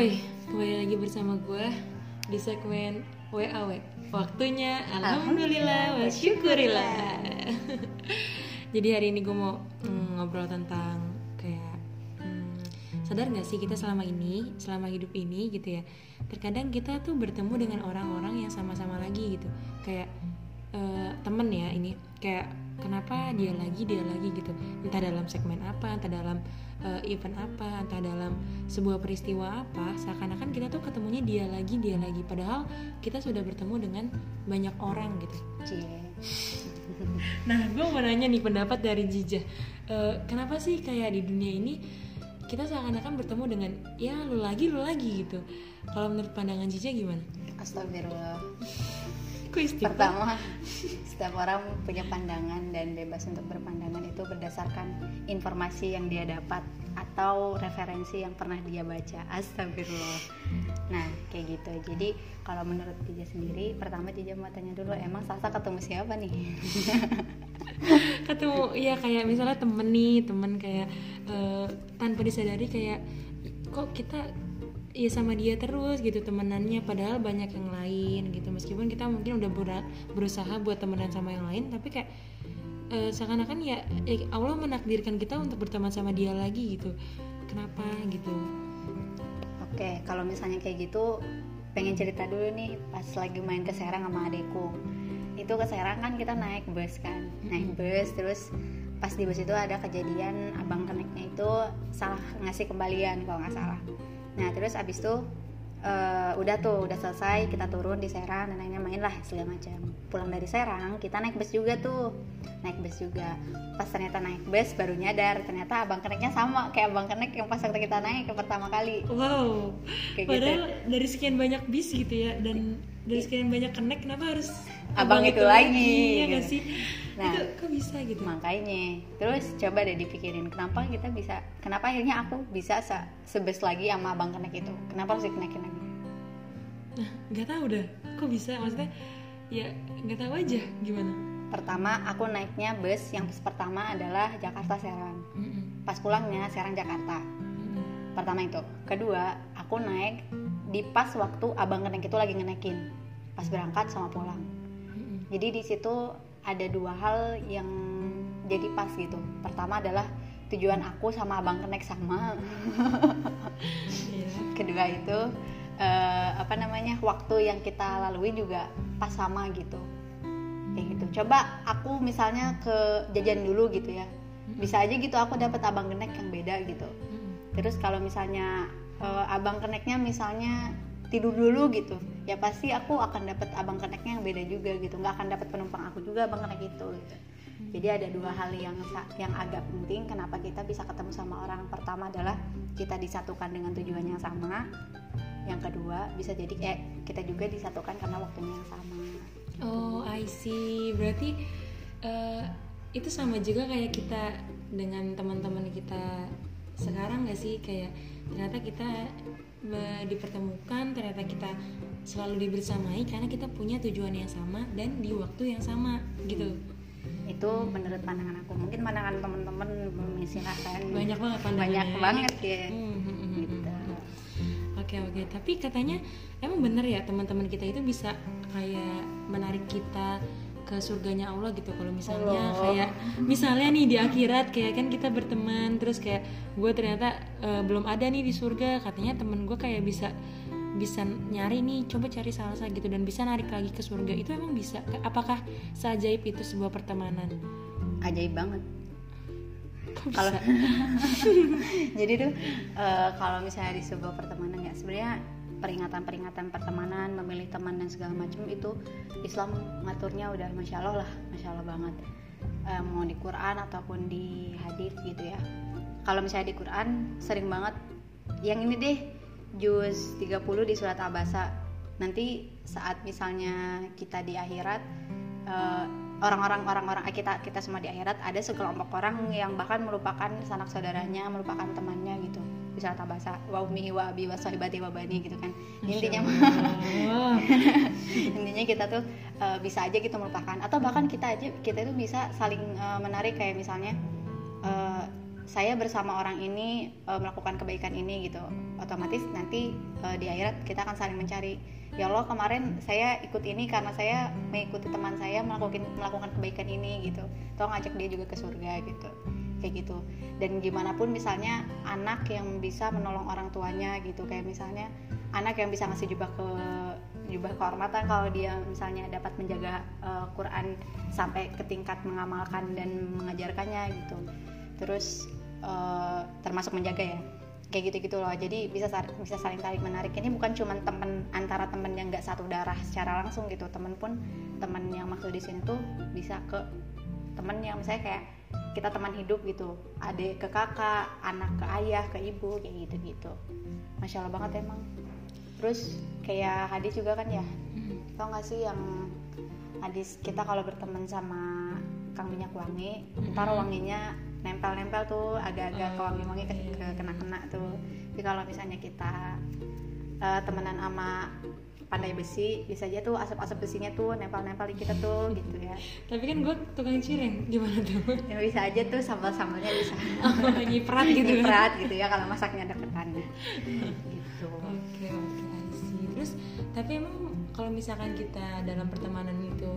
Woi, kembali lagi bersama gue di segmen WAW. Waktunya Alhamdulillah, wa syukurillah. Jadi hari ini gue mau mm, ngobrol tentang kayak mm, sadar gak sih kita selama ini, selama hidup ini gitu ya. Terkadang kita tuh bertemu dengan orang-orang yang sama-sama lagi gitu. Kayak eh, temen ya ini kayak kenapa dia lagi dia lagi gitu entah dalam segmen apa entah dalam eh, event apa entah dalam sebuah peristiwa apa seakan-akan kita tuh ketemunya dia lagi dia lagi padahal kita sudah bertemu dengan banyak orang gitu Cie. nah gue mau nanya nih pendapat dari Jija Eh, kenapa sih kayak di dunia ini kita seakan-akan bertemu dengan ya lu lagi lu lagi gitu kalau menurut pandangan Jija gimana? Astagfirullah. Pertama, setiap orang punya pandangan dan bebas untuk berpandangan itu berdasarkan informasi yang dia dapat atau referensi yang pernah dia baca. Astagfirullah. Nah, kayak gitu. Jadi, kalau menurut Jija sendiri, pertama Jija mau tanya dulu, emang Sasa ketemu siapa nih? ketemu ya kayak misalnya temen nih temen kayak eh, tanpa disadari kayak kok kita ya sama dia terus gitu temenannya. Padahal banyak yang lain gitu. Meskipun kita mungkin udah bera- berusaha buat temenan sama yang lain tapi kayak eh, seakan-akan ya eh, Allah menakdirkan kita untuk berteman sama dia lagi gitu. Kenapa gitu? Oke, kalau misalnya kayak gitu, pengen cerita dulu nih pas lagi main ke Serang sama adekku. Itu ke Serang kan kita naik bus kan, naik bus terus pas di bus itu ada kejadian abang keneknya itu salah ngasih kembalian kalau nggak salah. Nah terus abis itu eh, udah tuh udah selesai kita turun di Serang dan akhirnya main lah segala macam. Pulang dari Serang kita naik bus juga tuh, naik bus juga. Pas ternyata naik bus baru nyadar ternyata abang keneknya sama kayak abang kenek yang pas waktu kita naik ke pertama kali. wow Kayak padahal dari sekian banyak bis gitu ya dan dari sekian banyak connect kenapa harus Abang itu lagi, ya nggak gitu. sih Nah. itu kok bisa gitu makanya terus coba deh dipikirin kenapa kita bisa kenapa akhirnya aku bisa se sebes lagi sama abang kenek itu kenapa harus dikenakin lagi Nah, nggak tahu dah. Kok bisa? Maksudnya ya nggak tahu aja gimana. pertama aku naiknya bus yang bus pertama adalah Jakarta Serang Mm-mm. pas pulangnya Serang Jakarta pertama itu kedua aku naik di pas waktu abang kenek itu lagi ngenekin pas berangkat sama pulang. Jadi di situ ada dua hal yang jadi pas gitu. Pertama adalah tujuan aku sama abang kenek sama. Iya. kedua itu eh, apa namanya waktu yang kita lalui juga pas sama gitu. Kayak gitu. Coba aku misalnya ke jajan dulu gitu ya. Bisa aja gitu aku dapat abang kenek yang beda gitu. Terus kalau misalnya eh, abang keneknya misalnya tidur dulu gitu. Ya pasti aku akan dapat abang keneknya yang beda juga gitu. Nggak akan dapat penumpang aku juga abang kenek itu gitu. Jadi ada dua hal yang yang agak penting kenapa kita bisa ketemu sama orang pertama adalah kita disatukan dengan tujuan yang sama. Yang kedua bisa jadi eh kita juga disatukan karena waktunya yang sama. Oh, I see. Berarti eh, itu sama juga kayak kita dengan teman-teman kita sekarang nggak sih kayak ternyata kita dipertemukan, ternyata kita selalu dibersamai karena kita punya tujuan yang sama dan di waktu yang sama gitu. itu menurut pandangan aku mungkin pandangan teman-teman silahkan Banyak banget pandangannya. banyak banget ya Hmm, hmm, hmm, gitu hmm. Oke oke, tapi katanya emang bener ya teman-teman kita itu bisa kayak menarik kita ke surganya Allah gitu. Kalau misalnya Allah. kayak misalnya nih di akhirat kayak kan kita berteman terus kayak gue ternyata eh, belum ada nih di surga. Katanya temen gue kayak bisa bisa nyari nih coba cari salsa gitu dan bisa narik lagi ke surga. Itu emang bisa? Apakah seajaib itu sebuah pertemanan? Ajaib banget. Kalau jadi tuh eh, kalau misalnya di sebuah pertemanan ya sebenarnya peringatan-peringatan pertemanan memilih teman dan segala macam itu Islam ngaturnya udah masya Allah lah masya Allah banget. Eh, mau di Quran ataupun di hadis gitu ya. Kalau misalnya di Quran sering banget yang ini deh juz 30 di surat Abasa nanti saat misalnya kita di akhirat eh, orang-orang orang-orang eh, kita kita semua di akhirat ada sekelompok orang yang bahkan melupakan sanak saudaranya melupakan temannya gitu di surat Abasa wa ummihi wa abi wa sahibati wa bani gitu kan intinya intinya kita tuh eh, bisa aja gitu melupakan. Atau bahkan kita aja kita itu bisa saling eh, menarik kayak misalnya eh, saya bersama orang ini uh, melakukan kebaikan ini gitu. Otomatis nanti uh, di akhirat kita akan saling mencari. Ya Allah kemarin saya ikut ini karena saya mengikuti teman saya melakukan melakukan kebaikan ini gitu. Atau ngajak dia juga ke surga gitu kayak gitu. Dan gimana pun misalnya anak yang bisa menolong orang tuanya gitu kayak misalnya anak yang bisa ngasih jubah ke jubah kehormatan kalau dia misalnya dapat menjaga uh, Quran sampai ke tingkat mengamalkan dan mengajarkannya gitu. Terus uh, termasuk menjaga ya kayak gitu gitu loh. Jadi bisa bisa saling tarik menarik. Ini bukan cuma temen antara temen yang nggak satu darah secara langsung gitu. Temen pun temen yang maksud di sini tuh bisa ke temen yang misalnya kayak kita teman hidup gitu adik ke kakak anak ke ayah ke ibu kayak gitu gitu masya allah banget emang. Terus kayak hadis juga kan ya? Hmm. tau gak sih yang hadis kita kalau berteman sama kang minyak wangi ntar hmm. wanginya nempel-nempel tuh agak-agak oh, wangi-wangi ke, ke kena-kena tuh. Jadi kalau misalnya kita uh, temenan sama pandai besi bisa aja tuh asap-asap besinya tuh nempel-nempel di kita tuh gitu ya. Tapi kan gue tukang cireng gimana tuh? Ya bisa aja tuh sambal-sambalnya bisa. Oh, nyiprat gitu. Nyiprat gitu ya kalau masaknya deketan. Gitu. Oke okay, oke okay, terus tapi emang kalau misalkan kita dalam pertemanan itu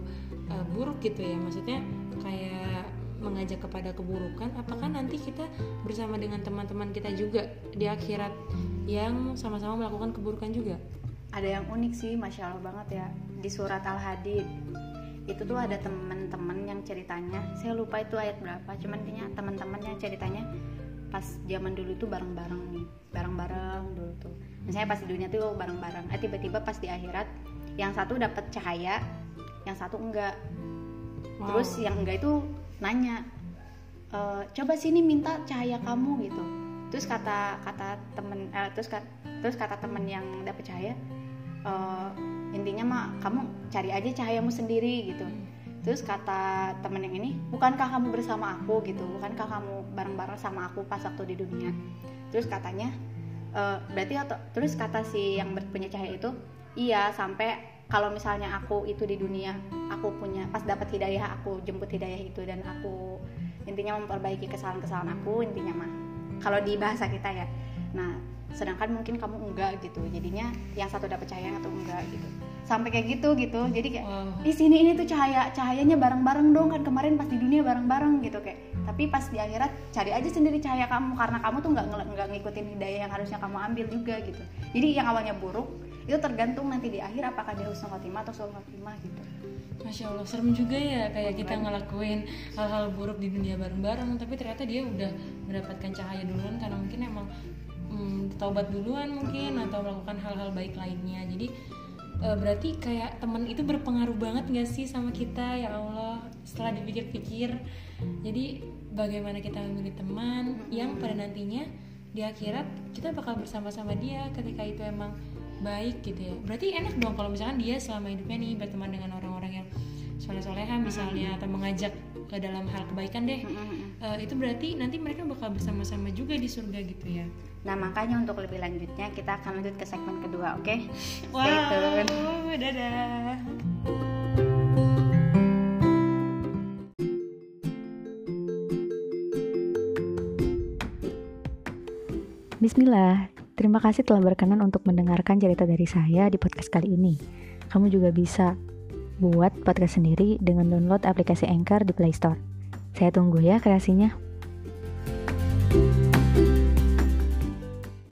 uh, buruk gitu ya maksudnya kayak mengajak kepada keburukan apakah nanti kita bersama dengan teman-teman kita juga di akhirat yang sama-sama melakukan keburukan juga ada yang unik sih masya allah banget ya. Di surat al hadid itu tuh ada teman-teman yang ceritanya. Saya lupa itu ayat berapa cuman intinya teman-teman yang ceritanya pas zaman dulu tuh bareng-bareng nih. Bareng-bareng dulu tuh. Misalnya pas di dunia tuh bareng-bareng. Eh tiba-tiba pas di akhirat yang satu dapat cahaya yang satu enggak. Wow. terus yang enggak itu nanya e, coba sini minta cahaya kamu gitu. Terus kata kata temen eh, terus terus kata temen yang dapet cahaya e, intinya mah kamu cari aja cahayamu sendiri gitu. Terus kata temen yang ini bukankah kamu bersama aku? gitu. Bukankah kamu bareng-bareng sama aku pas waktu di dunia? Terus katanya e, berarti atau terus kata si yang punya cahaya itu iya sampai kalau misalnya aku itu di dunia aku punya pas dapat hidayah aku jemput hidayah itu dan aku intinya memperbaiki kesalahan-kesalahan aku intinya mah. Kalau di bahasa kita ya. Nah sedangkan mungkin kamu enggak gitu. Jadinya yang satu dapat cahaya atau enggak gitu. Sampai kayak gitu gitu. Jadi kayak wow. di sini ini tuh cahaya cahayanya bareng-bareng dong. Kan kemarin pas di dunia bareng-bareng gitu kayak. Tapi pas di akhirat cari aja sendiri cahaya kamu. Karena kamu tuh nggak nggak ngikutin hidayah yang harusnya kamu ambil juga gitu. Jadi yang awalnya buruk itu tergantung nanti di akhir apakah dia husnul khotimah atau sul khotimah gitu. Masya Allah serem juga ya kayak kita ngelakuin hal-hal buruk di dunia bareng-bareng tapi ternyata dia udah mendapatkan cahaya duluan karena mungkin emang hmm, taubat duluan mungkin atau melakukan hal-hal baik lainnya. Jadi e, berarti kayak teman itu berpengaruh banget gak sih sama kita? Ya Allah setelah dipikir-pikir. Jadi bagaimana kita memilih teman yang pada nantinya di akhirat kita bakal bersama-sama dia ketika itu emang baik gitu ya. Berarti enak dong kalau misalkan dia selama hidupnya nih berteman dengan orang-orang yang soleh-soleha misalnya atau mengajak ke dalam hal kebaikan deh. Uh, itu berarti nanti mereka bakal bersama-sama juga di surga gitu ya? Nah makanya untuk lebih lanjutnya kita akan lanjut ke segmen kedua oke? Okay? wow dadah. Bismillah, Terima kasih telah berkenan untuk mendengarkan cerita dari saya di podcast kali ini. Kamu juga bisa buat podcast sendiri dengan download aplikasi Anchor di Play Store. Saya tunggu ya kreasinya.